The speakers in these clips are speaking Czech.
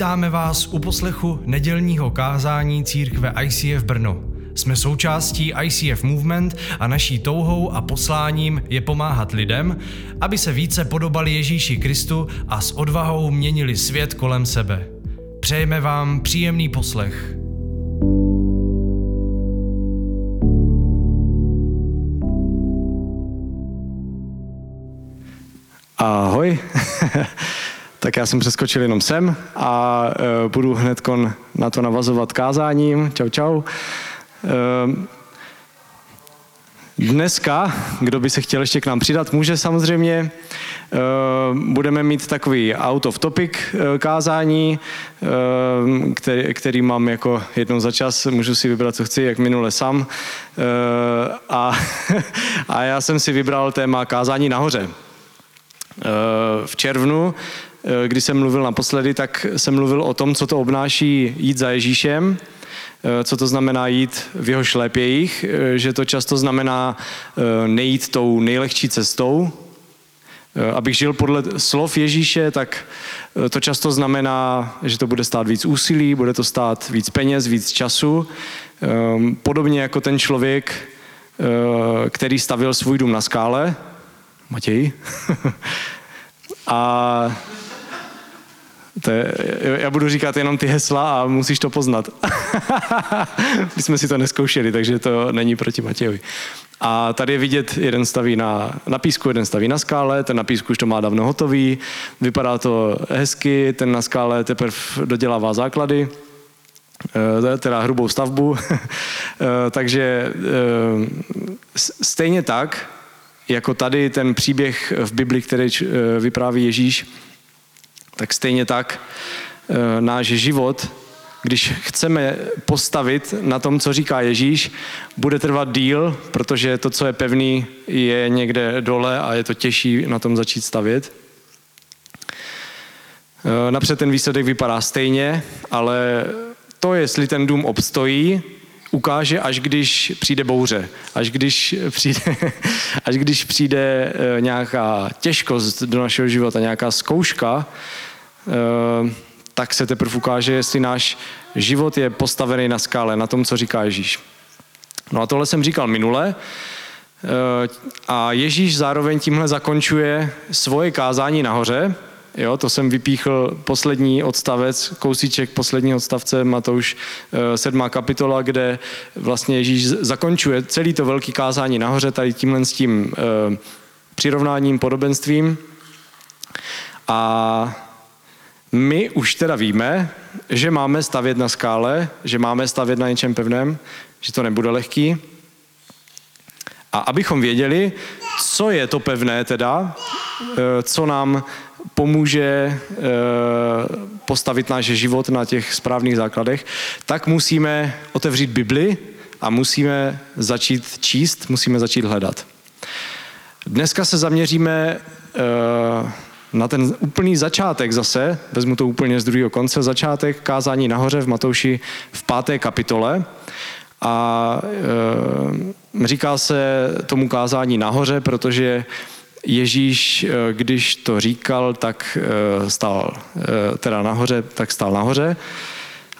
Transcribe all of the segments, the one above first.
Vítáme vás u poslechu nedělního kázání církve ICF Brno. Jsme součástí ICF Movement a naší touhou a posláním je pomáhat lidem, aby se více podobali Ježíši Kristu a s odvahou měnili svět kolem sebe. Přejeme vám příjemný poslech. Ahoj. tak já jsem přeskočil jenom sem a uh, budu hned na to navazovat kázáním. Čau, čau. Uh, Dneska, kdo by se chtěl ještě k nám přidat, může samozřejmě. Budeme mít takový out of topic kázání, který, který mám jako jednou za čas, můžu si vybrat, co chci, jak minule sám. A, a já jsem si vybral téma kázání nahoře. V červnu, kdy jsem mluvil naposledy, tak jsem mluvil o tom, co to obnáší jít za Ježíšem, co to znamená jít v jeho šlépějích, že to často znamená nejít tou nejlehčí cestou. Abych žil podle slov Ježíše, tak to často znamená, že to bude stát víc úsilí, bude to stát víc peněz, víc času. Podobně jako ten člověk, který stavil svůj dům na skále, Matěj. a to je, já budu říkat jenom ty hesla a musíš to poznat. My jsme si to neskoušeli, takže to není proti Matějovi. A tady je vidět, jeden staví na, na písku, jeden staví na skále, ten na písku už to má dávno hotový, vypadá to hezky, ten na skále teprve dodělává základy, eh, teda hrubou stavbu. Eh, takže eh, stejně tak, jako tady ten příběh v Bibli, který vypráví Ježíš, tak stejně tak eh, náš život, když chceme postavit na tom, co říká Ježíš, bude trvat díl, protože to, co je pevný, je někde dole a je to těžší na tom začít stavět. Eh, napřed ten výsledek vypadá stejně, ale to, jestli ten dům obstojí, ukáže, až když přijde bouře, až když přijde, až když přijde eh, nějaká těžkost do našeho života, nějaká zkouška, tak se teprve ukáže, jestli náš život je postavený na skále, na tom, co říká Ježíš. No a tohle jsem říkal minule. Eh, a Ježíš zároveň tímhle zakončuje svoje kázání nahoře, Jo, to jsem vypíchl poslední odstavec, kousíček posledního odstavce Matouš 7. Eh, kapitola, kde vlastně Ježíš zakončuje celý to velký kázání nahoře tady tímhle s tím přirovnáním, podobenstvím. A my už teda víme, že máme stavět na skále, že máme stavět na něčem pevném, že to nebude lehký. A abychom věděli, co je to pevné teda, eh, co nám pomůže eh, postavit náš život na těch správných základech, tak musíme otevřít Bibli a musíme začít číst, musíme začít hledat. Dneska se zaměříme eh, na ten úplný začátek zase, vezmu to úplně z druhého konce, začátek kázání nahoře v Matouši v páté kapitole. A e, říká se tomu kázání nahoře, protože Ježíš, eh, když to říkal, tak eh, stál teda nahoře, tak stál nahoře.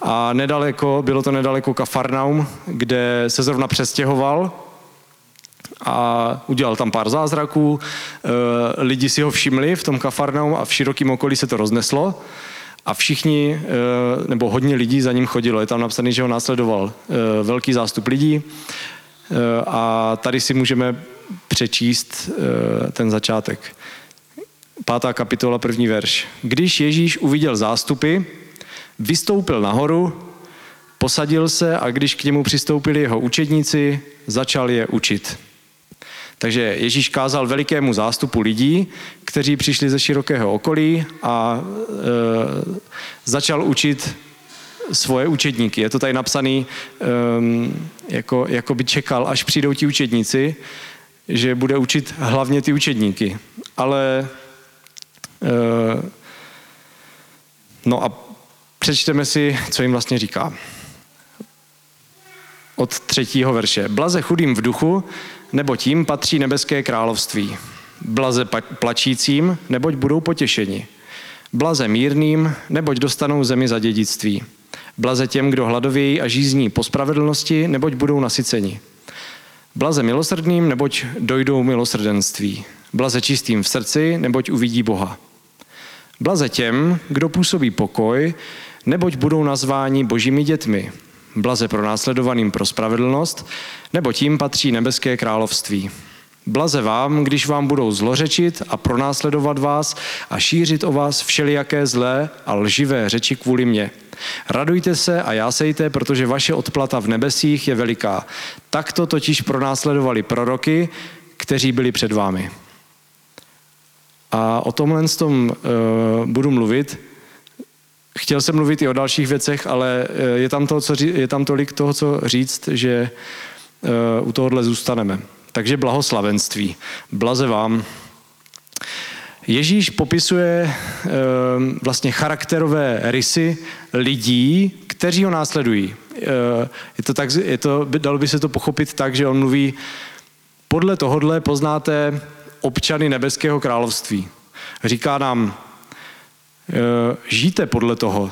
A nedaleko, bylo to nedaleko Kafarnaum, kde se zrovna přestěhoval a udělal tam pár zázraků. Lidi si ho všimli v tom Kafarnaum a v širokém okolí se to rozneslo. A všichni, nebo hodně lidí za ním chodilo. Je tam napsané, že ho následoval velký zástup lidí. A tady si můžeme přečíst ten začátek. Pátá kapitola, první verš. Když Ježíš uviděl zástupy, vystoupil nahoru, posadil se a když k němu přistoupili jeho učedníci, začal je učit. Takže Ježíš kázal velikému zástupu lidí, kteří přišli ze širokého okolí a e, začal učit svoje učedníky. Je to tady napsaný, e, jako, jako by čekal, až přijdou ti učedníci že bude učit hlavně ty učedníky. Ale eh, no a přečteme si, co jim vlastně říká. Od třetího verše. Blaze chudým v duchu, nebo tím patří nebeské království. Blaze plačícím, neboť budou potěšeni. Blaze mírným, neboť dostanou zemi za dědictví. Blaze těm, kdo hladovějí a žízní po spravedlnosti, neboť budou nasyceni. Blaze milosrdným, neboť dojdou milosrdenství. Blaze čistým v srdci, neboť uvidí Boha. Blaze těm, kdo působí pokoj, neboť budou nazváni božími dětmi. Blaze pro následovaným pro spravedlnost, nebo tím patří nebeské království. Blaze vám, když vám budou zlořečit a pronásledovat vás a šířit o vás všelijaké zlé a lživé řeči kvůli mně. Radujte se a jásejte, protože vaše odplata v nebesích je veliká. Takto totiž pronásledovali proroky, kteří byli před vámi. A o tomhle tom uh, budu mluvit. Chtěl jsem mluvit i o dalších věcech, ale je tam, to, co, je tam tolik toho, co říct, že uh, u tohohle zůstaneme. Takže blahoslavenství. Blaze vám. Ježíš popisuje uh, vlastně charakterové rysy lidí, kteří ho následují. Je to tak, je to, dalo by se to pochopit tak, že on mluví, podle tohodle poznáte občany nebeského království. Říká nám, žijte podle toho.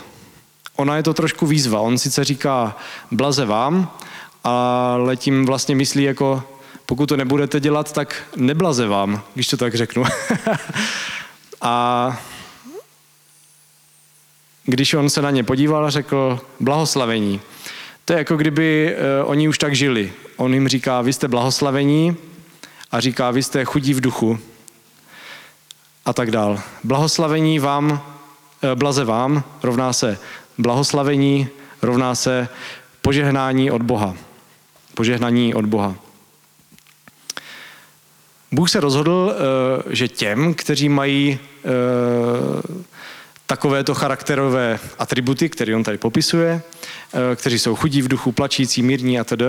Ona je to trošku výzva. On sice říká blaze vám, ale tím vlastně myslí jako, pokud to nebudete dělat, tak neblaze vám, když to tak řeknu. a když on se na ně podíval a řekl blahoslavení, to je jako kdyby e, oni už tak žili. On jim říká, vy jste blahoslavení, a říká, vy jste chudí v duchu a tak dál. Blahoslavení vám, eh, blaze vám, rovná se blahoslavení, rovná se požehnání od Boha. Požehnání od Boha. Bůh se rozhodl, eh, že těm, kteří mají eh, takovéto charakterové atributy, které on tady popisuje, kteří jsou chudí v duchu, plačící, mírní a tedy,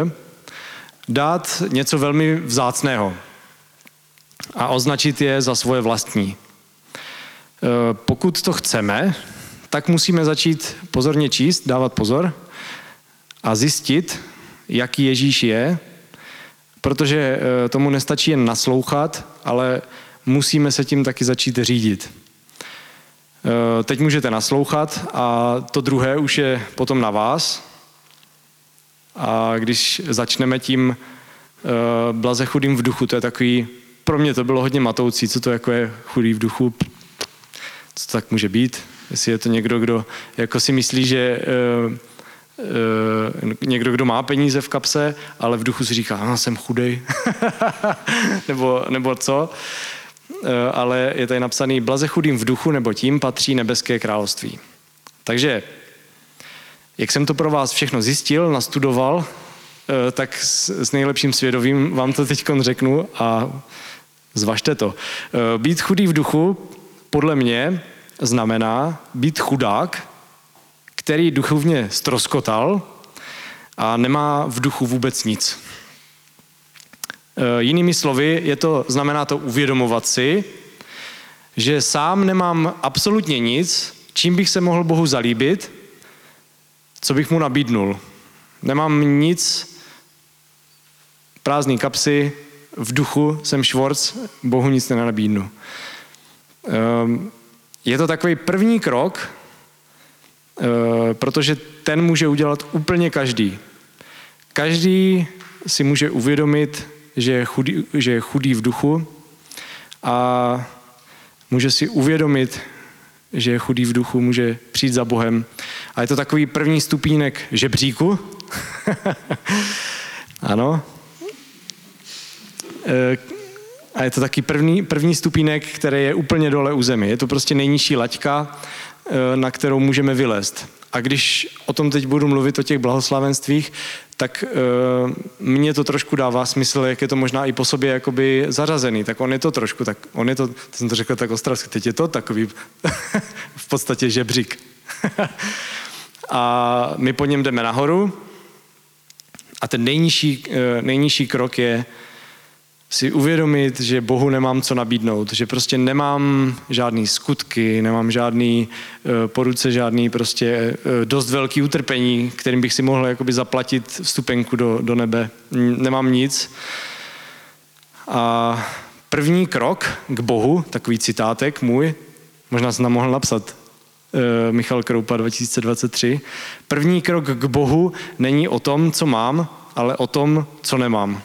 dát něco velmi vzácného a označit je za svoje vlastní. E, pokud to chceme, tak musíme začít pozorně číst, dávat pozor a zjistit, jaký Ježíš je, protože e, tomu nestačí jen naslouchat, ale musíme se tím taky začít řídit. E, teď můžete naslouchat a to druhé už je potom na vás. A když začneme tím blaze chudým v duchu, to je takový pro mě to bylo hodně matoucí, co to jako je chudý v duchu, co tak může být, jestli je to někdo, kdo jako si myslí, že uh, někdo, kdo má peníze v kapse, ale v duchu si říká, ah, jsem chudej, nebo, nebo co, uh, ale je tady napsaný, blaze chudým v duchu, nebo tím patří nebeské království. Takže, jak jsem to pro vás všechno zjistil, nastudoval, tak s nejlepším svědomím vám to teď řeknu a Zvažte to. Být chudý v duchu podle mě znamená být chudák, který duchovně stroskotal a nemá v duchu vůbec nic. Eh, jinými slovy, je to, znamená to uvědomovat si, že sám nemám absolutně nic, čím bych se mohl Bohu zalíbit, co bych mu nabídnul. Nemám nic, prázdný kapsy, v duchu jsem Švorc, Bohu nic nenabídnu. Ehm, je to takový první krok, eh, protože ten může udělat úplně každý. Každý si může uvědomit, že je chudý, že je chudý v duchu a může si uvědomit, že je chudý v duchu, může přijít za Bohem. A je to takový první stupínek žebříku. ano, Eh, a je to taky první, první stupínek, který je úplně dole u zemi. Je to prostě nejnižší laťka, eh, na kterou můžeme vylézt. A když o tom teď budu mluvit, o těch blahoslavenstvích, tak uh, mně to trošku dává smysl, jak je to možná i po sobě jakoby zařazený. Tak on je to trošku, tak on je to, to jsem to řekl tak ostravsky, teď je to takový v podstatě žebřík. a my po něm jdeme nahoru a ten nejnižší, uh, nejnižší krok je si uvědomit, že Bohu nemám co nabídnout, že prostě nemám žádný skutky, nemám žádný uh, poruce, žádný prostě uh, dost velký utrpení, kterým bych si mohl jakoby zaplatit vstupenku do, do nebe. Nemám nic. A první krok k Bohu, takový citátek můj, možná jsem tam mohl napsat, Michal Kroupa 2023. První krok k Bohu není o tom, co mám, ale o tom, co nemám.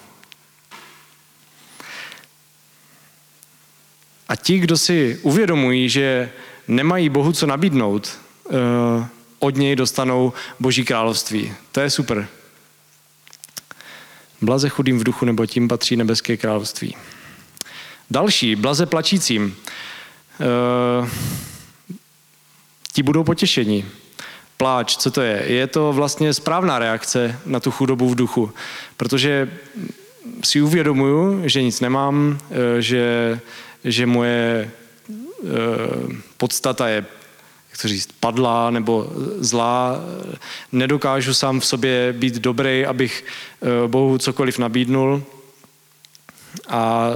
A ti, kdo si uvědomují, že nemají Bohu co nabídnout, eh, od něj dostanou Boží království. To je super. Blaze chudým v duchu, nebo tím patří nebeské království. Další, blaze plačícím. E, ti budou potěšení. Pláč, co to je? Je to vlastně správná reakce na tu chudobu v duchu, protože si uvědomuju, že nic nemám, eh, že, že moje eh, podstata je jak to říct, padlá nebo zlá, nedokážu sám v sobě být dobrý, abych Bohu cokoliv nabídnul. A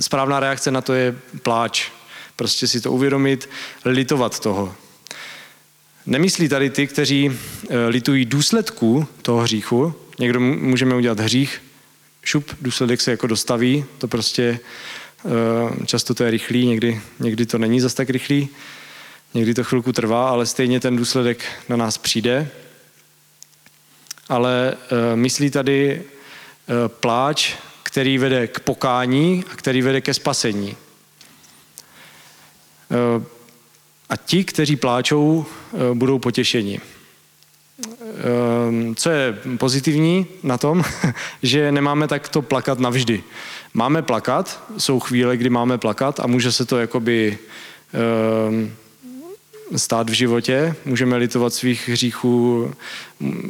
správná reakce na to je pláč. Prostě si to uvědomit, litovat toho. Nemyslí tady ty, kteří litují důsledků toho hříchu. Někdo můžeme udělat hřích, šup, důsledek se jako dostaví, to prostě často to je rychlý, někdy, někdy to není zas tak rychlý, někdy to chvilku trvá, ale stejně ten důsledek na nás přijde. Ale eh, myslí tady pláč který vede k pokání a který vede ke spasení. Eh, a ti, kteří pláčou, eh, budou potěšeni. Eh, co je pozitivní na tom, že nemáme takto plakat navždy. Máme plakat, jsou chvíle, kdy máme plakat a může se to jakoby stát v životě, můžeme litovat svých hříchů,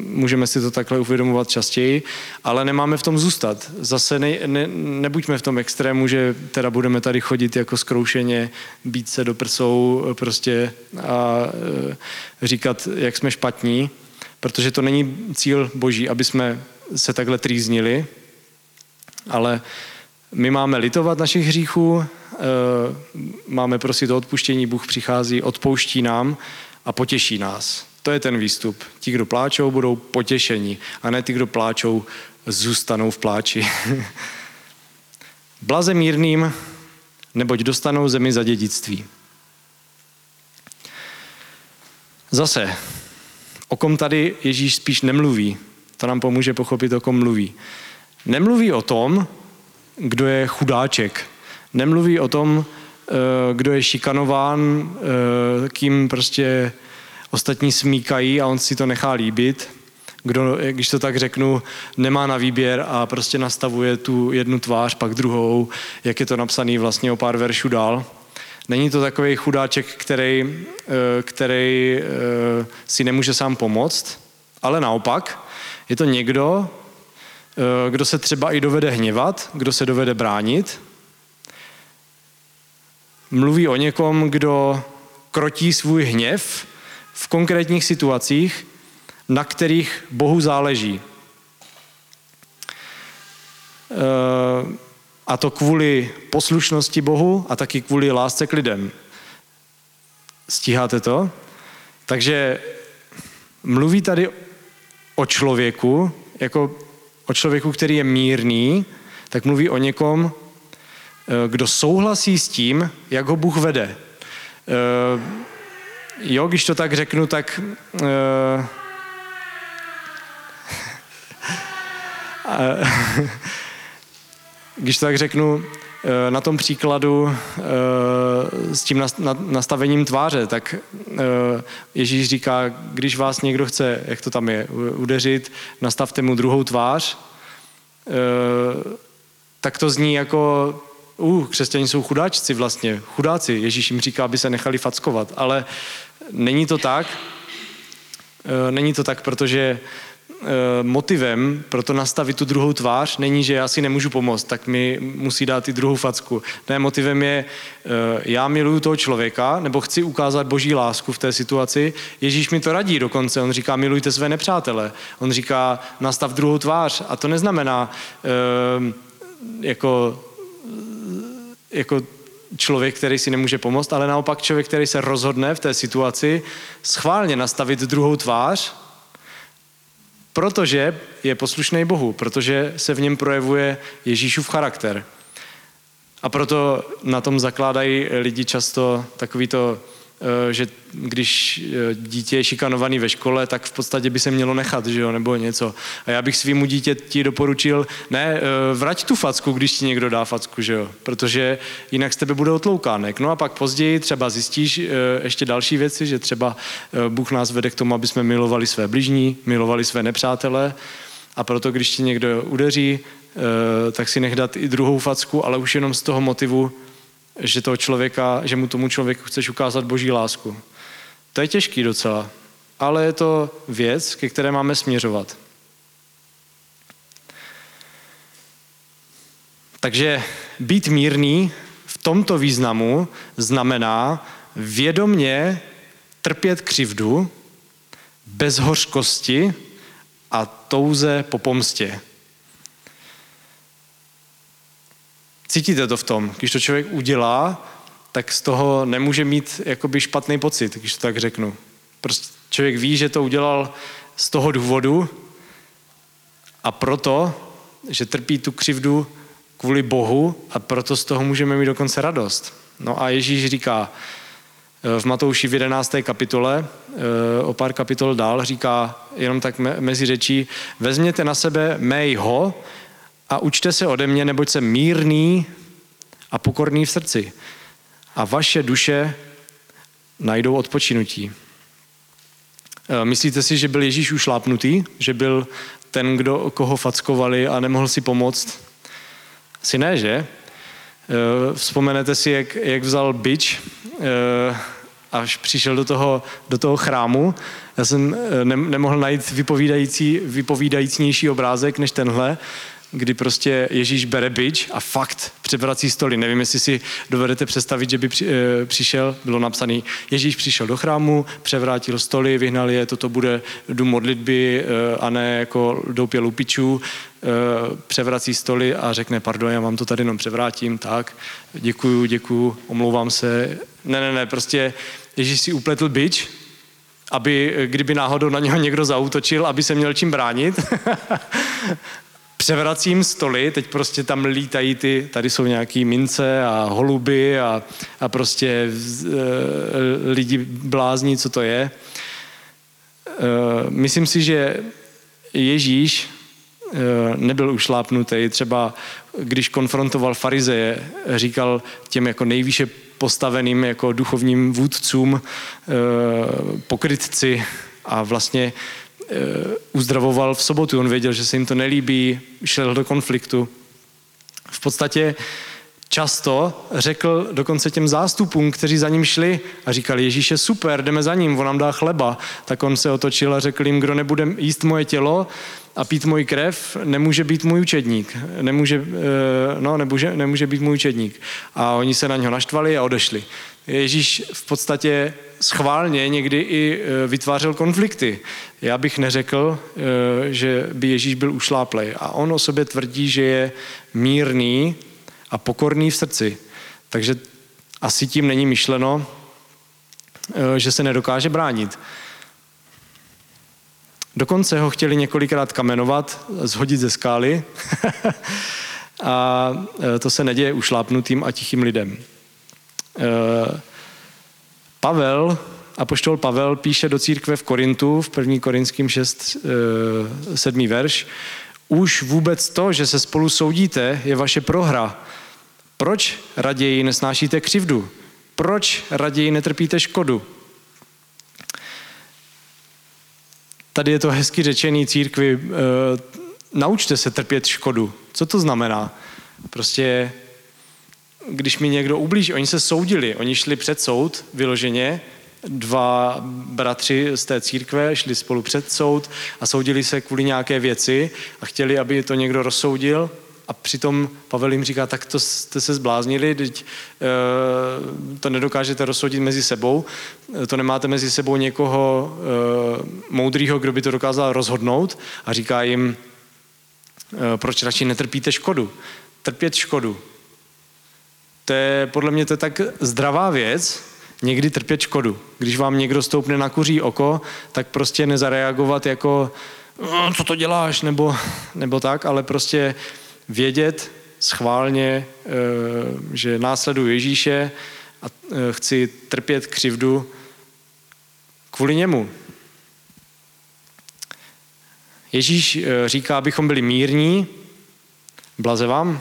můžeme si to takhle uvědomovat častěji, ale nemáme v tom zůstat. Zase ne, ne, nebuďme v tom extrému, že teda budeme tady chodit jako zkroušeně, být se do prsou prostě a e, říkat, jak jsme špatní, protože to není cíl boží, aby jsme se takhle trýznili, ale my máme litovat našich hříchů, Eh, máme prosit o odpuštění, Bůh přichází, odpouští nám a potěší nás. To je ten výstup. Ti, kdo pláčou, budou potěšení a ne ti, kdo pláčou, zůstanou v pláči. Blaze mírným, neboť dostanou zemi za dědictví. Zase, o kom tady Ježíš spíš nemluví. To nám pomůže pochopit, o kom mluví. Nemluví o tom, kdo je chudáček, nemluví o tom, eh, kdo je šikanován, eh, kým prostě ostatní smíkají a on si to nechá líbit. Kdo, když to tak řeknu, nemá na výběr a prostě nastavuje tu jednu tvář, pak druhou, jak je to napsaný vlastně o pár veršů dál. Není to takový chudáček, který, eh, který si nemůže sám pomoct, ale naopak je to někdo, kdo se třeba i dovede hněvat, kdo se dovede bránit, mluví o někom, kdo krotí svůj hněv v konkrétních situacích, na kterých Bohu záleží. Eh, a to kvůli poslušnosti Bohu a taky kvůli lásce k lidem. Stíháte to? Takže mluví tady o člověku, jako o člověku, který je mírný, tak mluví o někom, Eh, kdo souhlasí s tím, jak ho Bůh vede. Eh, jo, když to tak řeknu, tak eh, když to tak řeknu, na tom příkladu s tím nastavením tváře, tak Ježíš říká, když vás někdo chce, jak to tam je, udeřit, nastavte mu druhou tvář, tak to zní jako uh, křesťaní jsou chudáčci vlastně, chudáci. Ježíš jim říká, aby se nechali fackovat, ale není to tak. Není to tak, protože motivem pro to nastavit tu druhou tvář není, že já si nemůžu pomoct, tak mi musí dát i druhou facku. Ne, motivem je, e, já miluju toho člověka, nebo chci ukázat boží lásku v té situaci. Ježíš mi to radí dokonce, on říká, milujte své nepřátele. On říká, nastav druhou tvář. A to neznamená, jako jako člověk, který si nemůže pomoct, ale naopak člověk, který se rozhodne v té situaci schválně nastavit druhou tvář, protože je poslušný Bohu, protože se v něm projevuje Ježíšův charakter. A proto na tom zakládají lidi často takový to že když eh, dítě je šikanovaný ve škole, tak v podstatě by se mělo nechat, že jo, nebo něco. A já bych svýmu dítěti doporučil, ne, vrať tu facku, když ti někdo dá facku, že jo, protože jinak z tebe bude otloukánek. No a pak později třeba zjistíš ještě další věci, že třeba Bůh nás vede k tomu, aby jsme milovali své bližní, milovali své nepřátele, a proto, když ti někdo udeří, tak si nech dát i druhou facku, ale už jenom z toho motivu, že, toho člověka, že mu tomu člověku chceš ukázat boží lásku. To je těžký docela, ale je to věc, ke které máme směřovat. Takže být mírný v tomto významu znamená vědomně trpět křivdu bez hořkosti a touze po pomstě. Cítíte to v tom, když to člověk udělá, tak z toho nemůže mít jakoby špatný pocit, když to tak řeknu. Prostě člověk ví, že to udělal z toho důvodu a proto, že trpí tu křivdu kvůli Bohu a proto z toho můžeme mít dokonce radost. No a Ježíš říká eh, v Matouši v 11. kapitole, eh, o pár kapitol dál, říká jenom tak mezi řečí, vezměte na sebe mého a učte se ode mě, neboť jsem mírný a pokorný v srdci. A vaše duše najdou odpočinutí. E, myslíte si, že byl Ježíš ušlápnutý? Že byl ten, kdo, koho fackovali a nemohl si pomoct? Si ne, že? E, vzpomenete si, jak, jak vzal byč, e, až přišel do toho, do toho chrámu. Já jsem ne, nemohl najít vypovídající, vypovídajícnější obrázek než tenhle kdy prostě Ježíš bere byč a fakt převrací stoly. Nevím, jestli si dovedete představit, že by při, e, přišel, bylo napsané, Ježíš přišel do chrámu, převrátil stoly, vyhnal je, toto bude dům modlitby e, a ne jako doupě lupičů, e, převrací stoly a řekne, pardon, já vám to tady jenom převrátím, tak, děkuju, děkuju, omlouvám se. Ne, ne, ne, prostě Ježíš si upletl byč, aby, kdyby náhodou na něho někdo zautočil, aby se měl čím bránit. převracím stoly, teď prostě tam lítají ty, tady jsou nějaký mince a holuby a, a prostě e, lidi blázní, co to je. E, myslím si, že Ježíš e, nebyl ušlápnutý. Třeba když konfrontoval farizeje, říkal těm jako nejvýše postaveným jako duchovním vůdcům, e, pokrytci a vlastně uzdravoval v sobotu. On věděl, že se jim to nelíbí, šel do konfliktu. V podstatě často řekl dokonce těm zástupům, kteří za ním šli a říkali, Ježíš je super, jdeme za ním, on nám dá chleba. Tak on se otočil a řekl jim, kdo nebude jíst moje tělo a pít můj krev, nemůže být můj učedník. Nemůže, eh, no, nemůže, nemůže být můj učedník. A oni se na něho naštvali a odešli. Ježíš v podstatě schválně někdy i e, vytvářel konflikty. Já bych neřekl, e, že by Ježíš byl ušláplej. A on o sobě tvrdí, že je mírný a pokorný v srdci. Takže asi tím není myšleno, e, že se nedokáže bránit. Dokonce ho chtěli několikrát kamenovat, zhodit ze skály. a to se neděje ušlápnutým a tichým lidem. Eh, Pavel, apoštol Pavel píše do církve v Korintu, v 1. Korinským 6, 7. Eh, verš, už vůbec to, že se spolu soudíte, je vaše prohra. Proč raději nesnášíte křivdu? Proč raději netrpíte škodu? Tady je to hezky řečený církvi, e, naučte se trpět škodu. Co to znamená? Prostě když mi někdo ublíží, oni se soudili, oni šli před soud vyloženě, dva bratři z té církve šli spolu před soud a soudili se kvůli nějaké věci a chtěli, aby to někdo rozsoudil. A přitom Pavel jim říká, tak to jste se zbláznili, teď, e, to nedokážete rozsoudit mezi sebou, eh, to nemáte mezi sebou někoho e, moudrýho, kdo by to dokázal rozhodnout. A říká jim, e, proč radši netrpíte škodu. Trpět škodu to je, podle mě to je tak zdravá věc, někdy trpět škodu. Když vám někdo stoupne na kuří oko, tak prostě nezareagovat jako no, co to děláš, nebo, nebo tak, ale prostě vědět schválně, eh, že následuji Ježíše a chci trpět křivdu kvůli němu. Ježíš říká, abychom byli mírní, blaze vám,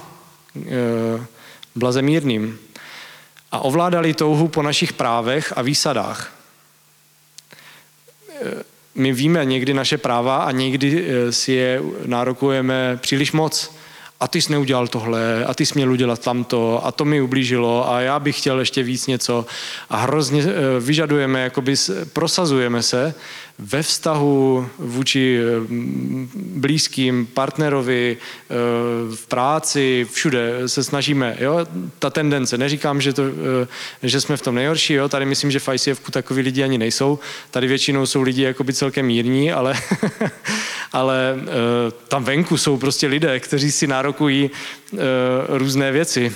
blaze mírným, a ovládali touhu po našich právech a výsadách my víme někdy naše práva a někdy eh, si je nárokujeme příliš moc. A ty jsi neudělal tohle, a ty jsi měl udělat tamto, a to mi ublížilo, a já bych chtěl ještě víc něco. A hrozně eh, vyžadujeme, jakoby prosazujeme se ve vztahu vůči eh, blízkým, partnerovi, eh, v práci, všude se snažíme, jo, ta tendence, neříkám, že, to, eh, že jsme v tom nejhorší, jo, tady myslím, že v ICF takový lidi ani nejsou, tady většinou jsou lidi jakoby celkem mírní, ale, ale tam venku jsou prostě lidé, kteří si nárokují různé věci,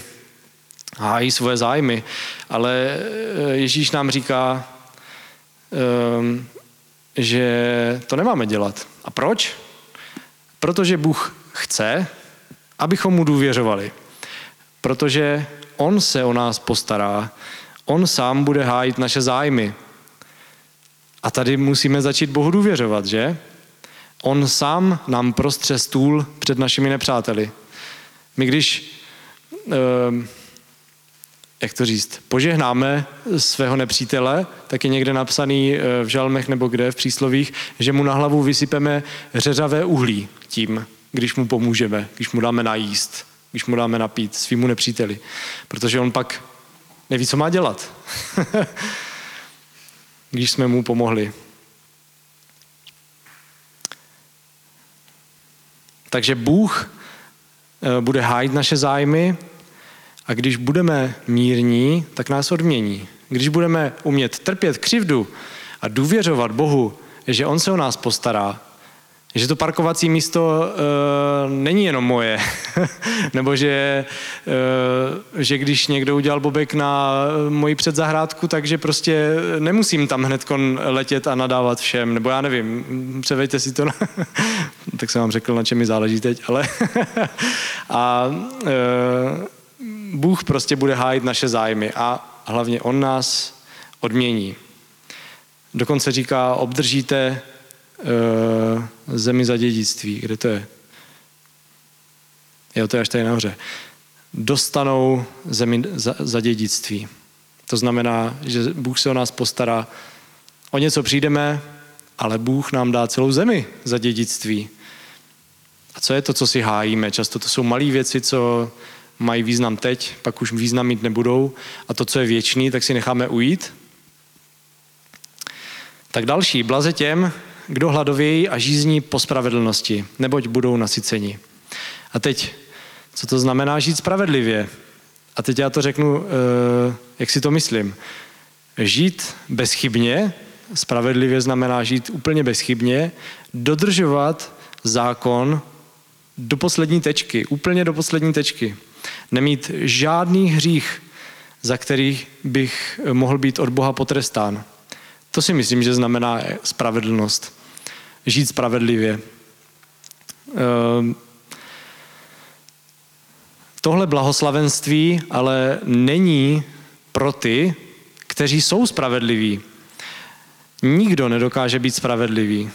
hájí svoje zájmy, ale Ježíš nám říká, že to nemáme dělat. A proč? Protože Bůh chce, abychom mu důvěřovali. Protože On se o nás postará. On sám bude hájit naše zájmy. A tady musíme začít Bohu důvěřovat, že? On sám nám prostře stůl před našimi nepřáteli. My když eh, jak to říct, požehnáme svého nepřítele, tak je někde napsaný eh, v žalmech nebo kde v příslovích, že mu na hlavu vysypeme řeřavé uhlí tím, když mu pomůžeme, když mu dáme najíst, když mu dáme napít svýmu nepříteli. Protože on pak neví, co má dělat, když jsme mu pomohli. Takže Bůh eh, bude hájit naše zájmy, a když budeme mírní, tak nás odmění. Když budeme umět trpět křivdu a důvěřovat Bohu, že On se o nás postará, že to parkovací místo e, není jenom moje, nebo že, e, že když někdo udělal bobek na moji předzahrádku, takže prostě nemusím tam hned letět a nadávat všem, nebo já nevím, převejte si to, na, tak jsem vám řekl, na čem mi záleží teď, ale a e, Bůh prostě bude hájit naše zájmy a hlavně On nás odmění. Dokonce říká, obdržíte uh, zemi za dědictví. Kde to je? Jo, to je až tady nahoře. Dostanou zemi za, za dědictví. To znamená, že Bůh se o nás postará. O něco přijdeme, ale Bůh nám dá celou zemi za dědictví. A co je to, co si hájíme? Často to jsou malé věci, co mají význam teď, pak už význam mít nebudou a to, co je věčný, tak si necháme ujít. Tak další, blaze těm, kdo hladovějí a žízní po spravedlnosti, neboť budou nasyceni. A teď, co to znamená žít spravedlivě? A teď já to řeknu, eh, jak si to myslím. Žít bezchybně, spravedlivě znamená žít úplně bezchybně, dodržovat zákon do poslední tečky, úplně do poslední tečky nemít žádný hřích, za který bych mohl být od Boha potrestán. To si myslím, že znamená spravedlnost. Žít spravedlivě. Ehm, tohle blahoslavenství ale není pro ty, kteří jsou spravedliví. Nikdo nedokáže být spravedlivý.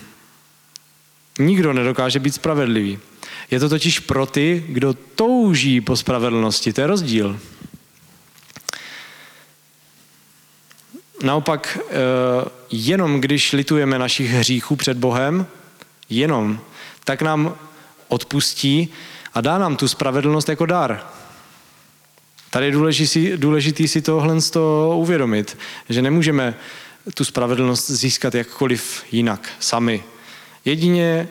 Nikdo nedokáže být spravedlivý. Je to totiž pro ty, kdo touží po spravedlnosti. To je rozdíl. Naopak, eh, jenom když litujeme našich hříchů před Bohem, jenom, tak nám odpustí a dá nám tu spravedlnost jako dar. Tady je důležitý, důležitý si tohle z toho uvědomit, že nemůžeme tu spravedlnost získat jakkoliv jinak, sami. Jedině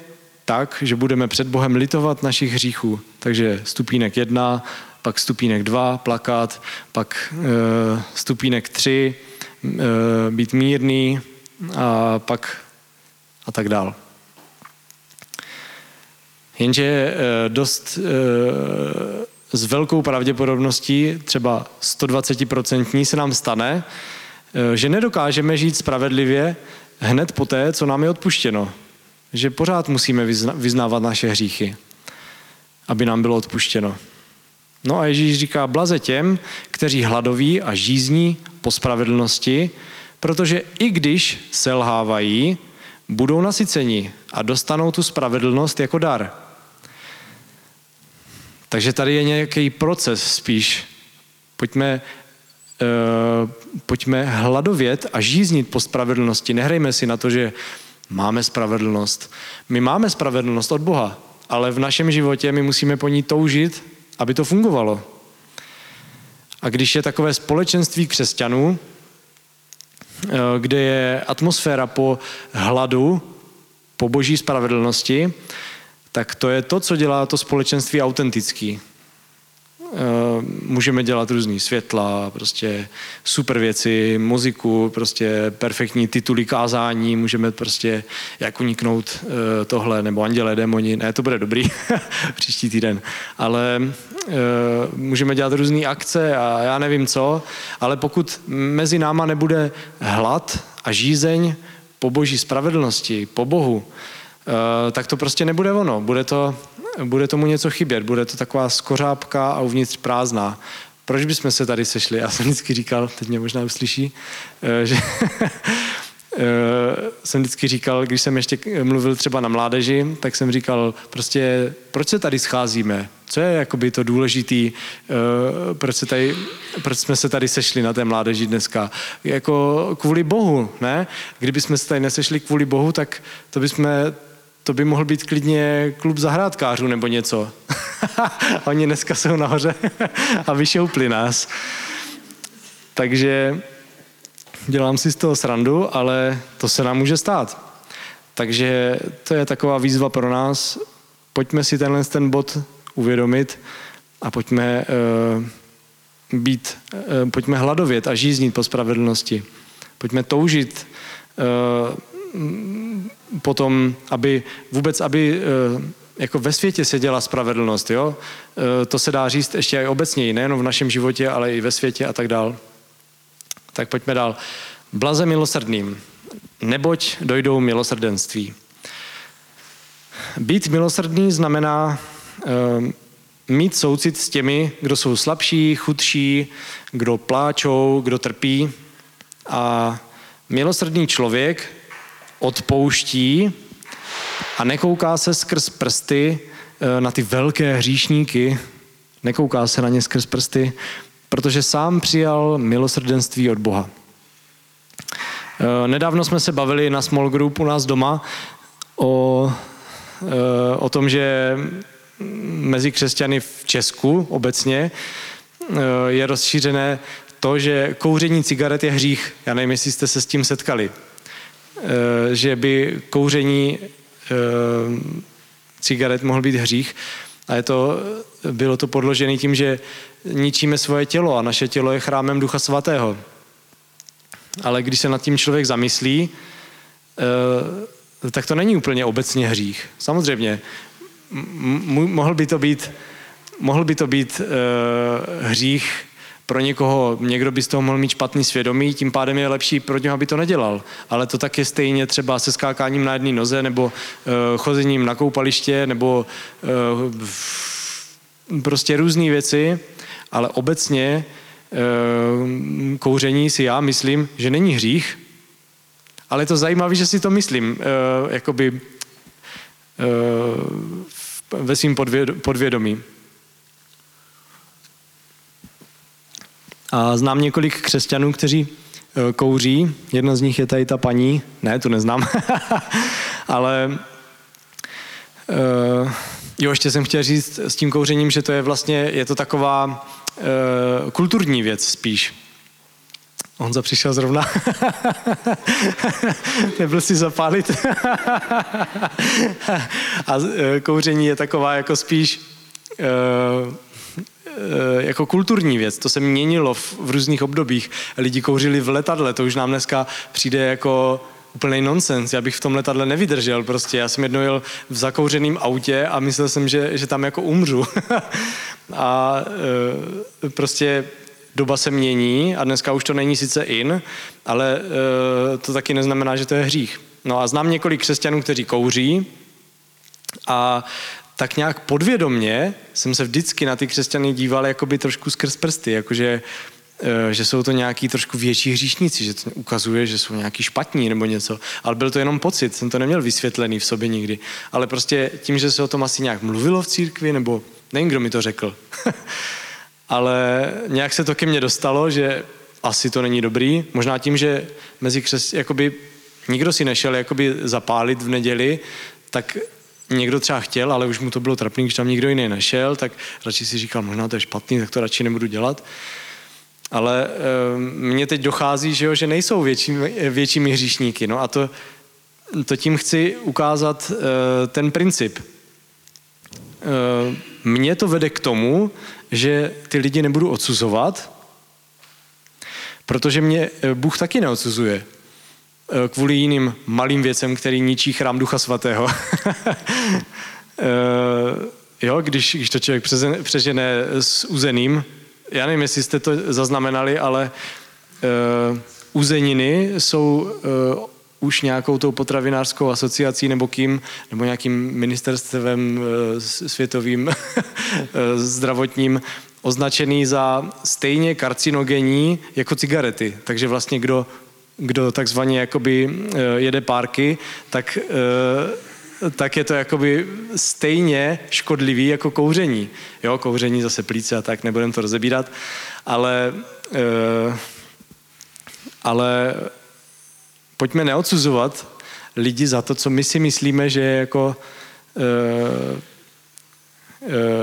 tak, že budeme před Bohem litovat našich hříchů. Takže stupínek jedna, pak stupínek dva, plakat, pak e, stupínek tři, e, být mírný a pak a tak dál. Jenže e, dost e, s velkou pravděpodobností, třeba 120% se nám stane, že nedokážeme žít spravedlivě hned poté, co nám je odpuštěno že pořád musíme vyznávat naše hříchy, aby nám bylo odpuštěno. No a Ježíš říká, blaze těm, kteří hladoví a žízní po spravedlnosti, protože i když selhávají, budou nasyceni a dostanou tu spravedlnost jako dar. Takže tady je nějaký proces spíš. Pojďme, uh, pojďme hladovět a žíznit po spravedlnosti. Nehrajme si na to, že máme spravedlnost. My máme spravedlnost od Boha, ale v našem životě my musíme po ní toužit, aby to fungovalo. A když je takové společenství křesťanů, eh, kde je atmosféra po hladu, po boží spravedlnosti, tak to je to, co dělá to společenství autentický. Eh, můžeme dělat různý světla, prostě super věci, muziku, prostě perfektní tituly kázání, můžeme prostě jak uniknout eh, tohle, nebo andělé, démoni, ne, to bude dobrý příští týden, ale eh, můžeme dělat různé akce a já nevím co, ale pokud mezi náma nebude hlad a žízeň po boží spravedlnosti, po Bohu, tak to prostě nebude ono. Bude to bude tomu něco chybět, bude to taková skořápka a uvnitř prázdná. Proč bychom se tady sešli? Já jsem vždycky říkal, teď mě možná uslyší, eh, že eh, jsem vždycky říkal, když jsem ještě mluvil třeba na mládeži, tak jsem říkal, prostě proč se tady scházíme? Co je jakoby to důležitý, eh, proč, se tady, proč jsme se tady sešli na té mládeži dneska? Jako kvůli Bohu, ne? Kdyby jsme se tady nesešli kvůli Bohu, tak to bychom to by mohl být klidně klub zahrádkářů nebo něco. Oni dneska jsou nahoře a vyšoupli nás. Takže dělám si z toho srandu, ale to se nám může stát. Takže to je taková výzva pro nás. Pojďme si tenhle ten bod uvědomit a pojďme uh, být, uh, pojďme hladovět a žíznit po spravedlnosti. Pojďme toužit uh, potom, aby vůbec, aby eh, jako ve světě se dělá spravedlnost, jo? Eh, to se dá říct ještě i obecněji, nejen v našem životě, ale i ve světě a tak dál. Tak pojďme dál. Blaze milosrdným, neboť dojdou milosrdenství. Být milosrdný znamená uh, mít soucit s těmi, kdo jsou slabší, chudší, kdo pláčou, kdo trpí. A milosrdný člověk odpouští a nekouká se skrz prsty eh, na ty velké hříšníky, nekouká se na ně skrz prsty, protože sám přijal milosrdenství od Boha. Eh, nedávno jsme se bavili na small group u nás doma o, eh, o tom, že mezi křesťany v Česku obecně je rozšířené to, že kouření cigaret je hřích. Já nevím, jestli jste se s tím setkali. Eh, že by kouření eh, cigaret mohl být hřích. A je to, bylo to podložené tím, že ničíme svoje tělo a naše tělo je chrámem Ducha Svatého. Ale když se nad tím člověk zamyslí, eh, tak to není úplně obecně hřích. Samozřejmě, mohl by to být, mohl by to být hřích pro někoho, někdo by z toho mohl mít špatný svědomí, tím pádem je lepší pro něho, aby to nedělal. Ale to tak je stejně třeba se skákáním na jedné noze, nebo uh, chozením na koupaliště, nebo uh, prostě různé věci, ale obecně uh, kouření si já myslím, že není hřích, ale je to zajímavé, že si to myslím, uh, jakoby uh, ve svým podvědomí. A znám několik křesťanů, kteří e, kouří. Jedna z nich je tady ta paní. Ne, tu neznám. Ale uh, jo, ještě jsem chtěl říct s tím kouřením, že to je vlastně, je to taková uh, kulturní věc spíš. On přišel zrovna. Nebyl si zapálit. A kouření je taková jako spíš uh, jako kulturní věc. To se měnilo v, v různých obdobích. Lidi kouřili v letadle, to už nám dneska přijde jako úplný nonsens. Já bych v tom letadle nevydržel prostě. Já jsem jednou jel v zakouřeném autě a myslel jsem, že, že tam jako umřu. a e, prostě doba se mění a dneska už to není sice in, ale e, to taky neznamená, že to je hřích. No a znám několik křesťanů, kteří kouří a tak nějak podvědomně jsem se vždycky na ty křesťany díval jakoby trošku skrz prsty, jakože eh, že jsou to nějaký trošku větší hříšníci, že to ukazuje, že jsou nějaký špatní nebo něco. Ale byl to jenom pocit, jsem to neměl vysvětlený v sobě nikdy. Ale prostě tím, že se o tom asi nějak mluvilo v církvi, nebo nevím, kdo mi to řekl. Ale nějak se to ke mně dostalo, že asi to není dobrý. Možná tím, že mezi křes, jakoby nikdo si nešel jakoby zapálit v neděli, tak někdo třeba chtěl, ale už mu to bylo trapný, když tam nikdo jiný nešel, tak radši si říkal, možná to je špatný, tak to radši nebudu dělat. Ale e, mně teď dochází, že, jo, že nejsou větší, většími hříšníky. No a to, to tím chci ukázat e, ten princip. E, mě to vede k tomu, že ty lidi nebudu odsuzovat, protože mě Bůh taky neodsuzuje. Eh, kvůli jiným malým věcem, který ničí chrám Ducha Svatého. Eh, jo, když, když to člověk přežene s uzeným, já nevím, jestli jste to zaznamenali, ale uh, uzeniny jsou uh, už nějakou tou potravinářskou asociací nebo kým, nebo nějakým ministerstvem uh, světovým zdravotním označený za stejně karcinogenní jako cigarety. Takže vlastně kdo kdo takzvaně jakoby eh, jede párky, tak, eh, tak je to jakoby stejně škodlivý jako kouření. Jo, kouření zase plíce a tak, nebudem to rozebírat, ale, eh, ale pojďme neodsuzovat lidi za to, co my si myslíme, že je jako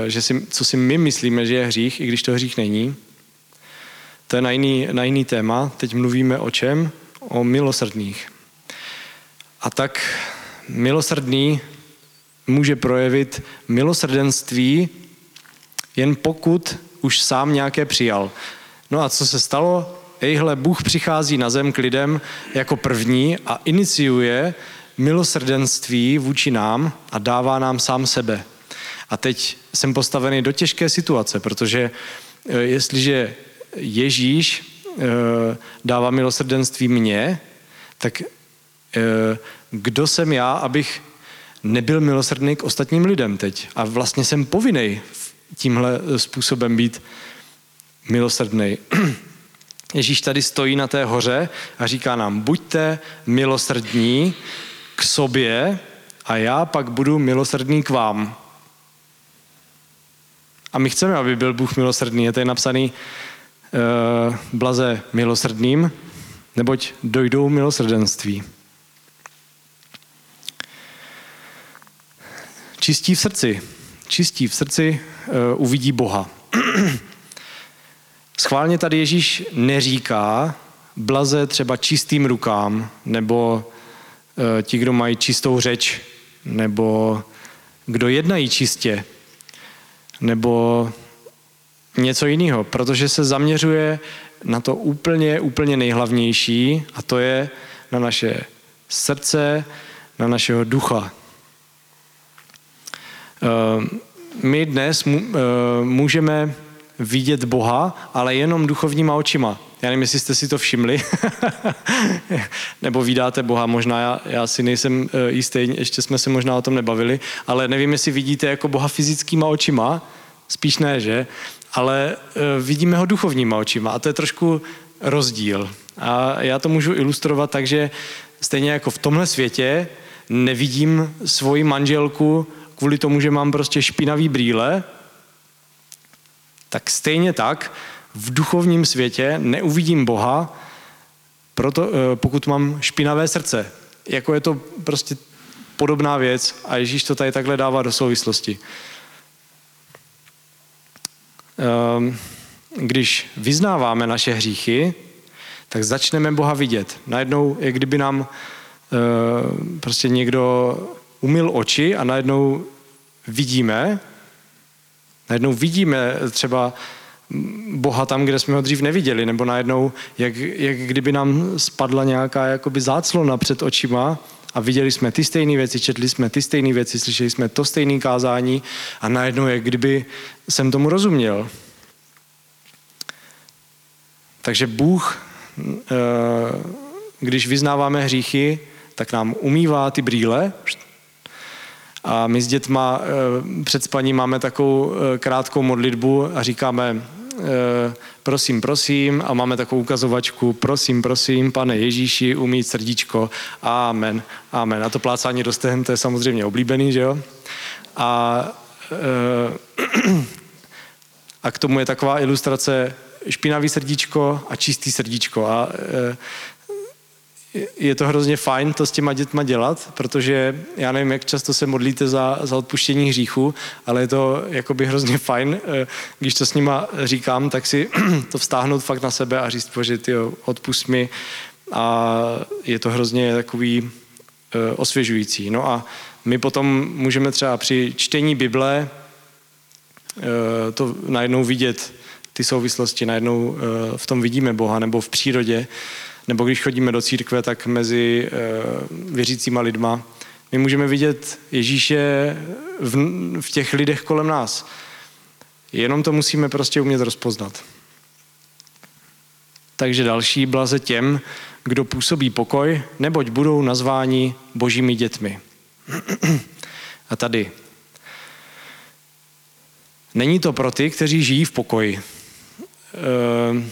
že si, co si my myslíme, že je hřích, i když to hřích není. To je na jiný, na jiný téma. Teď mluvíme o čem? O milosrdných. A tak milosrdný může projevit milosrdenství jen pokud už sám nějaké přijal. No a co se stalo? Ejhle, Bůh přichází na zem k lidem jako první a iniciuje milosrdenství vůči nám a dává nám sám sebe. A teď jsem postavený do těžké situace, protože eh, jestliže Ježíš dává milosrdenství mně, tak eh, kdo jsem já, abych nebyl milosrdný k ostatním lidem teď. A vlastně jsem povinný tímhle způsobem být milosrdný. Ježíš tady stojí na té hoře a říká nám, buďte milosrdní k sobě a já pak budu milosrdný k vám. A my chceme, aby byl Bůh milosrdný. Je tady napsaný blaze milosrdným, neboť dojdou milosrdenství. Čistí v srdci. Čistí v srdci uh, uvidí Boha. Schválně tady Ježíš neříká blaze třeba čistým rukám, nebo uh, ti, kdo mají čistou řeč, nebo kdo jednají čistě, nebo něco jiného, protože se zaměřuje na to úplně, úplně nejhlavnější a to je na naše srdce, na našeho ducha. Ehm, my dnes eh, můžeme vidět Boha, ale jenom duchovníma očima. Já nevím, jestli jste si to všimli, nebo vydáte Boha, možná já, já si nejsem eh, jistý, ještě jsme se možná o tom nebavili, ale nevím, jestli vidíte jako Boha fyzickýma očima, spíš ne, že? Ale eh, vidíme ho duchovníma očima a to je trošku rozdíl. A já to můžu ilustrovat tak, že stejně jako v tomhle světě nevidím svoji manželku kvůli tomu, že mám prostě špinavý brýle, tak stejně tak v duchovním světě neuvidím Boha, proto, eh, pokud mám špinavé srdce. Jako je to prostě podobná věc a Ježíš to tady takhle dává do souvislosti. Ehm, když vyznáváme naše hříchy, tak začneme Boha vidět. Najednou, jak kdyby nám eh, prostě někdo umil oči a najednou vidíme, najednou vidíme třeba Boha tam, kde jsme ho dřív neviděli, nebo najednou, jak, jak kdyby nám spadla nějaká jakoby záclona před očima a viděli jsme ty stejné věci, četli jsme ty stejné věci, slyšeli jsme to stejné kázání a najednou, jak kdyby jsem tomu rozuměl. Takže Bůh, eh, když vyznáváme hříchy, tak nám umývá ty brýle a my s dětma eh, před spaním máme takovou eh, krátkou modlitbu a říkáme, prosím, prosím, a máme takovou ukazovačku, prosím, prosím, pane Ježíši, umít srdíčko, amen, amen. A to plácání do stehen, to je samozřejmě oblíbený, že jo? A, a k tomu je taková ilustrace špinavý srdíčko a čistý srdíčko. A je to hrozně fajn to s těma dětma dělat, protože já nevím, jak často se modlíte za, za odpuštění hříchu, ale je to jakoby hrozně fajn, eh, když to s nima říkám, tak si to vztáhnout fakt na sebe a říct, bože, ty odpust mi a je to hrozně takový eh, osvěžující. No a my potom můžeme třeba při čtení Bible eh, to najednou vidět, ty souvislosti, najednou v tom vidíme Boha, nebo v přírodě, nebo když chodíme do církve, tak mezi uh, věřícíma lidma, my můžeme vidět Ježíše v, v těch lidech kolem nás. Jenom to musíme prostě umět rozpoznat. Takže další blaze těm, kdo působí pokoj, neboť budou nazváni božími dětmi. A tady. Není to pro ty, kteří žijí v pokoji. Uh,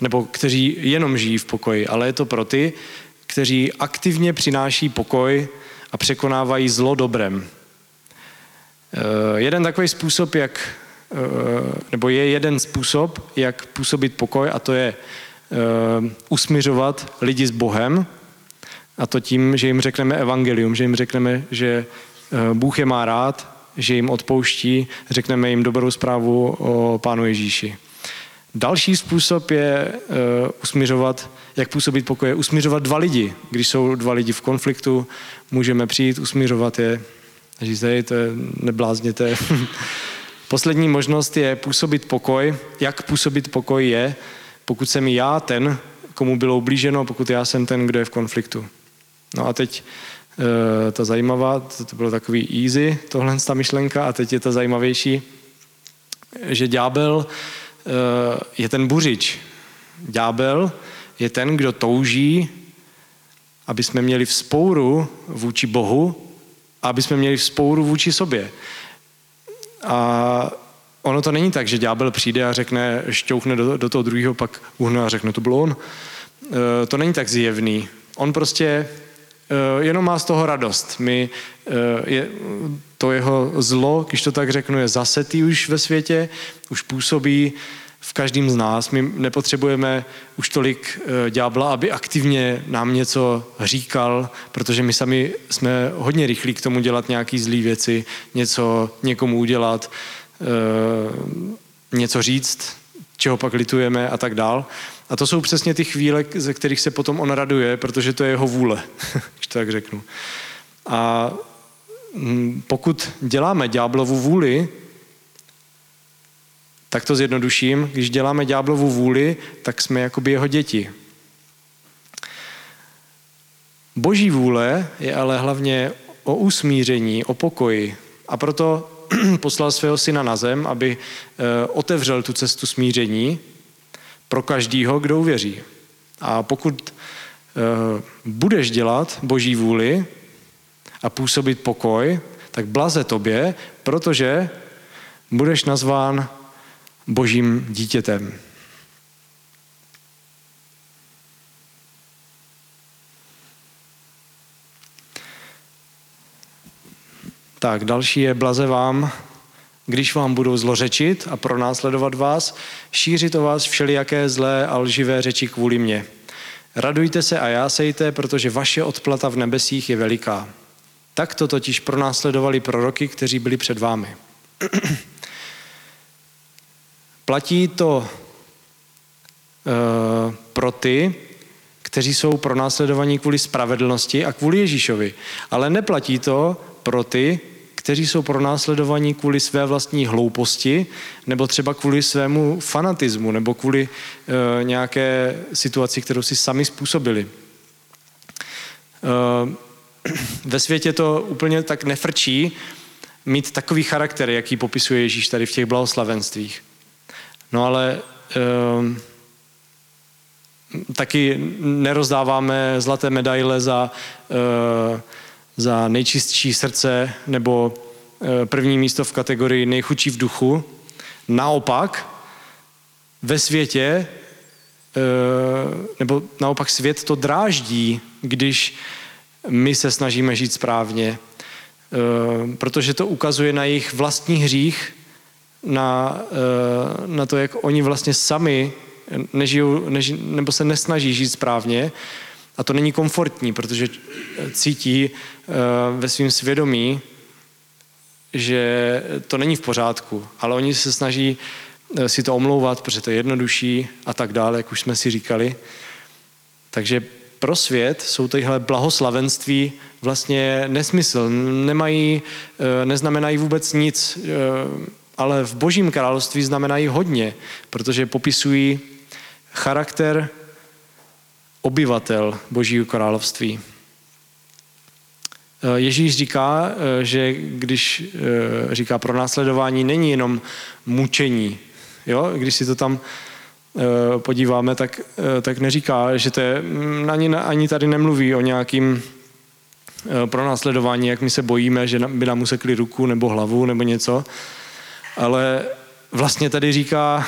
nebo kteří jenom žijí v pokoji, ale je to pro ty, kteří aktivně přináší pokoj a překonávají zlo dobrem. Eh, jeden takový způsob, jak, eh, nebo je jeden způsob, jak působit pokoj, a to je eh, usmiřovat lidi s Bohem, a to tím, že jim řekneme evangelium, že jim řekneme, že Bůh je má rád, že jim odpouští, řekneme jim dobrou zprávu o Pánu Ježíši. Další způsob je uh, usmířovat, jak působit pokoje, usmířovat dva lidi. Když jsou dva lidi v konfliktu, můžeme přijít, usmířovat je říct, hej, to je, neblázněte. Poslední možnost je působit pokoj. Jak působit pokoj je, pokud jsem já ten, komu bylo ublíženo, pokud já jsem ten, kdo je v konfliktu. No a teď uh, ta zajímavá, to, to bylo takový easy, tohle ta myšlenka, a teď je ta zajímavější, že ďábel Eh, je ten buřič. Ďábel je ten, kdo touží, aby jsme měli vzpouru vůči Bohu a aby jsme měli vzpouru vůči sobě. A ono to není tak, že ďábel přijde a řekne, šťouchne do, do toho druhého, pak uhne a řekne, to bylo on. E, to není tak zjevný. On prostě e, jenom má z toho radost. My, je, to jeho zlo, když to tak řeknu, je zasetý už ve světě, už působí v každém z nás. My nepotřebujeme už tolik eh, ďábla, aby aktivně nám něco říkal, protože my sami jsme hodně rychlí k tomu dělat nějaké zlé věci, něco někomu udělat, eh, něco říct, čeho pak litujeme a tak dál. A to jsou přesně ty chvíle, ze kterých se potom on raduje, protože to je jeho vůle, když to tak řeknu. A pokud děláme ďáblovu vůli, tak to zjednoduším, když děláme ďáblovu vůli, tak jsme jakoby jeho děti. Boží vůle je ale hlavně o usmíření, o pokoji. A proto poslal svého syna na zem, aby eh, otevřel tu cestu smíření pro každýho, kdo uvěří. A pokud eh, budeš dělat Boží vůli a působit pokoj, tak blaze tobě, protože budeš nazván božím dítětem. Tak, další je blaze vám, když vám budou zlořečit a pronásledovat vás, šířit o vás všelijaké zlé a lživé řeči kvůli mně. Radujte se a jásejte, protože vaše odplata v nebesích je veliká. Tak to totiž pronásledovali proroky, kteří byli před vámi. Platí to uh, pro ty, kteří jsou pronásledovaní kvůli spravedlnosti a kvůli Ježíšovi. Ale neplatí to pro ty, kteří jsou pronásledovaní kvůli své vlastní hlouposti, nebo třeba kvůli svému fanatismu, nebo kvůli uh, nějaké situaci, kterou si sami způsobili. Uh, ve světě to úplně tak nefrčí mít takový charakter, jaký popisuje Ježíš tady v těch blahoslavenstvích. No ale um, taky nerozdáváme zlaté medaile za, uh, za nejčistší srdce nebo uh, první místo v kategorii nejchudší v duchu. Naopak, ve světě, nebo naopak svět to dráždí, když my se snažíme žít správně, protože to ukazuje na jejich vlastní hřích, na, na to, jak oni vlastně sami nežijou, neži, nebo se nesnaží žít správně. A to není komfortní, protože cítí ve svém svědomí, že to není v pořádku, ale oni se snaží eh, si to omlouvat, protože to je jednodušší a tak dále, jak už jsme si říkali. Takže pro svět jsou tyhle blahoslavenství vlastně nesmysl. Nemají, eh, neznamenají vůbec nic, eh, ale v božím království znamenají hodně, protože popisují charakter obyvatel božího království. Eh, Ježíš říká, že když říká pro následování, není jenom mučení. Jo? Když si to tam podíváme, tak, tak neříká, že to je, mm, ani, ani tady nemluví o nějakým pronásledování, jak my se bojíme, že by nám usekli ruku nebo hlavu nebo něco, ale vlastně tady říká,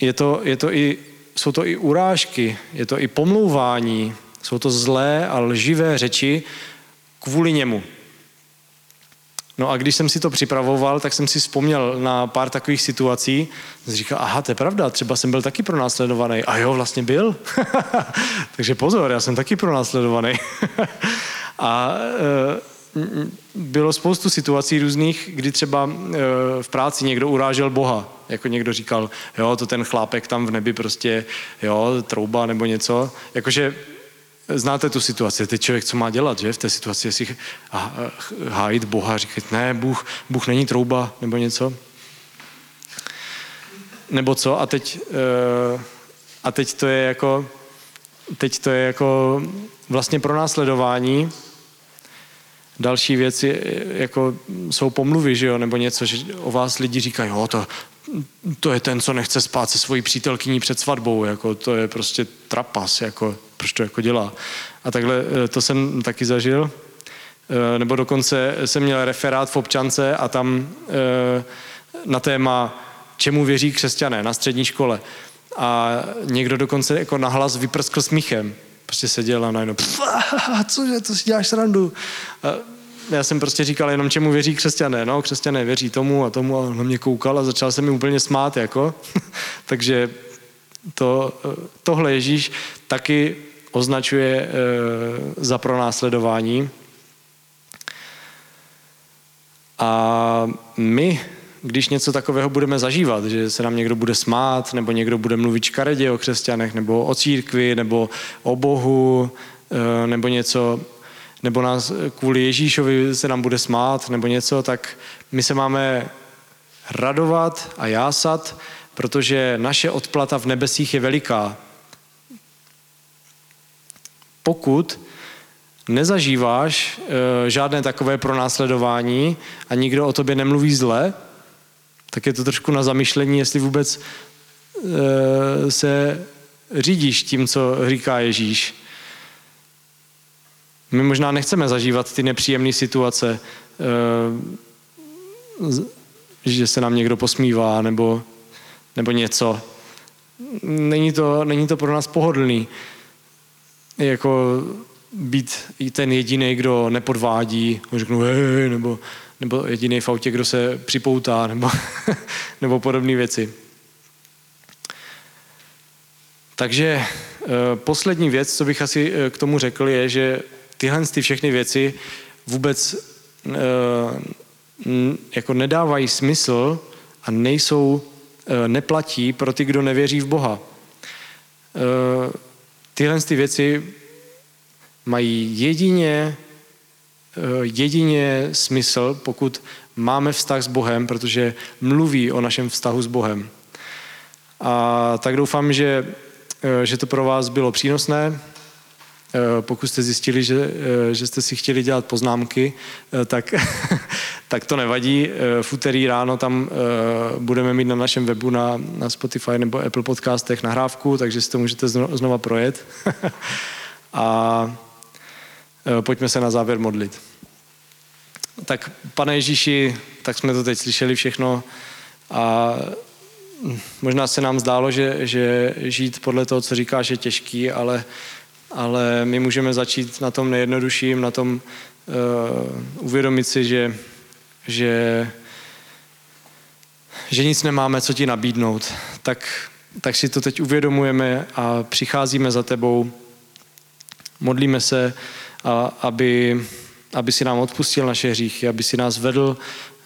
je to, je to i jsou to i urážky, je to i pomlouvání, jsou to zlé a lživé řeči kvůli němu. No a když jsem si to připravoval, tak jsem si vzpomněl na pár takových situací. Říkal, aha, to je pravda, třeba jsem byl taky pronásledovaný. A jo, vlastně byl. Takže pozor, já jsem taky pronásledovaný. a e, bylo spoustu situací různých, kdy třeba e, v práci někdo urážel Boha. Jako někdo říkal, jo, to ten chlápek tam v nebi prostě, jo, trouba nebo něco. Jakože znáte tu situaci, teď člověk co má dělat, že v té situaci, jestli hájit Boha, říkat, ne, Bůh, Bůh není trouba nebo něco. Nebo co? A teď, e, a teď to je jako, teď to je jako vlastně pro následování, Další věci jako jsou pomluvy, že jo, nebo něco, že o vás lidi říkají, jo, to, to je ten, co nechce spát se svojí přítelkyní před svatbou, jako to je prostě trapas, jako, proč to jako dělá. A takhle eh, to jsem taky zažil. Eh, nebo dokonce jsem měl referát v občance a tam eh, na téma, čemu věří křesťané na střední škole. A někdo dokonce jako nahlas vyprskl smíchem prostě seděl a najednou, cože, to si děláš srandu. A já jsem prostě říkal jenom, čemu věří křesťané. No, křesťané věří tomu a tomu a na mě koukal a začal se mi úplně smát, jako. Takže to, tohle Ježíš taky označuje e, za pronásledování. A my když něco takového budeme zažívat, že se nám někdo bude smát, nebo někdo bude mluvit škaredě o křesťanech, nebo o církvi, nebo o Bohu, eh, nebo něco, nebo nás kvůli Ježíšovi se nám bude smát, nebo něco, tak my se máme radovat a jásat, protože naše odplata v nebesích je veliká. Pokud nezažíváš e, žádné takové pronásledování a nikdo o tobě nemluví zle, tak je to trošku na zamyšlení, jestli vůbec e, se řídíš tím, co říká Ježíš. My možná nechceme zažívat ty nepříjemné situace, e, že se nám někdo posmívá nebo, nebo něco. Není to, není to pro nás pohodlný. Jako být ten jediný, kdo nepodvádí, řeknu hej, nebo nebo jediný v autě, kdo se připoutá, nebo, nebo podobné věci. Takže eh, poslední věc, co bych asi eh, k tomu řekl, je, že tyhle ty všechny věci vůbec eh, jako nedávají smysl a nejsou, neplatí pro ty, kdo nevěří v Boha. Tyhle ty věci mají jedině Eh, jedině smysl, pokud máme vztah s Bohem, protože mluví o našem vztahu s Bohem. A tak doufám, že, eh, že to pro vás bylo přínosné. Eh, pokud jste zjistili, že, že jste si chtěli dělat poznámky, tak, tak to nevadí. V úterý ráno tam budeme mít na našem webu na, na Spotify nebo Apple podcastech nahrávku, takže si to můžete znova projet. A pojďme se na závěr modlit. tak pane Ježíši, tak jsme to teď slyšeli všechno a možná se nám zdálo, že, že žít podle toho, co říkáš, je těžký, ale, ale my můžeme začít na tom nejjednodušším, na tom uh, uvědomit si, že, že, že nic nemáme, co ti nabídnout. Tak, tak si to teď uvědomujeme a přicházíme za tebou, modlíme se, a, aby, aby si nám odpustil naše hříchy, aby si nás vedl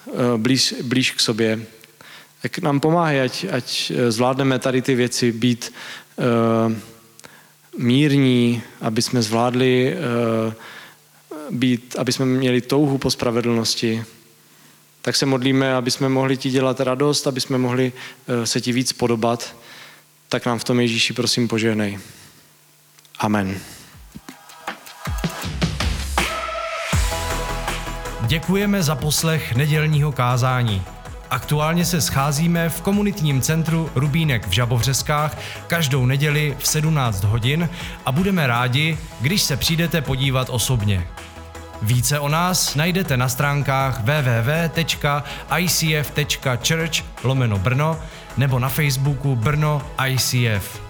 uh, blíž, blíž k sobě tak nám pomáhá, ať, ať eh, zvládneme tady ty věci, být uh, mírní, aby jsme zvládli uh, být, aby jsme měli touhu po spravedlnosti. Tak se modlíme, aby jsme mohli ti dělat radost, aby jsme mohli uh, se ti víc podobat. Tak nám v tom Ježíši prosím požehnej. Amen. Děkujeme za poslech nedělního kázání. Aktuálně se scházíme v komunitním centru Rubínek v Žabovřeskách každou neděli v 17 hodin a budeme rádi, když se přijdete podívat osobně. Více o nás najdete na stránkách www.icf.church lomeno Brno nebo na Facebooku Brno ICF.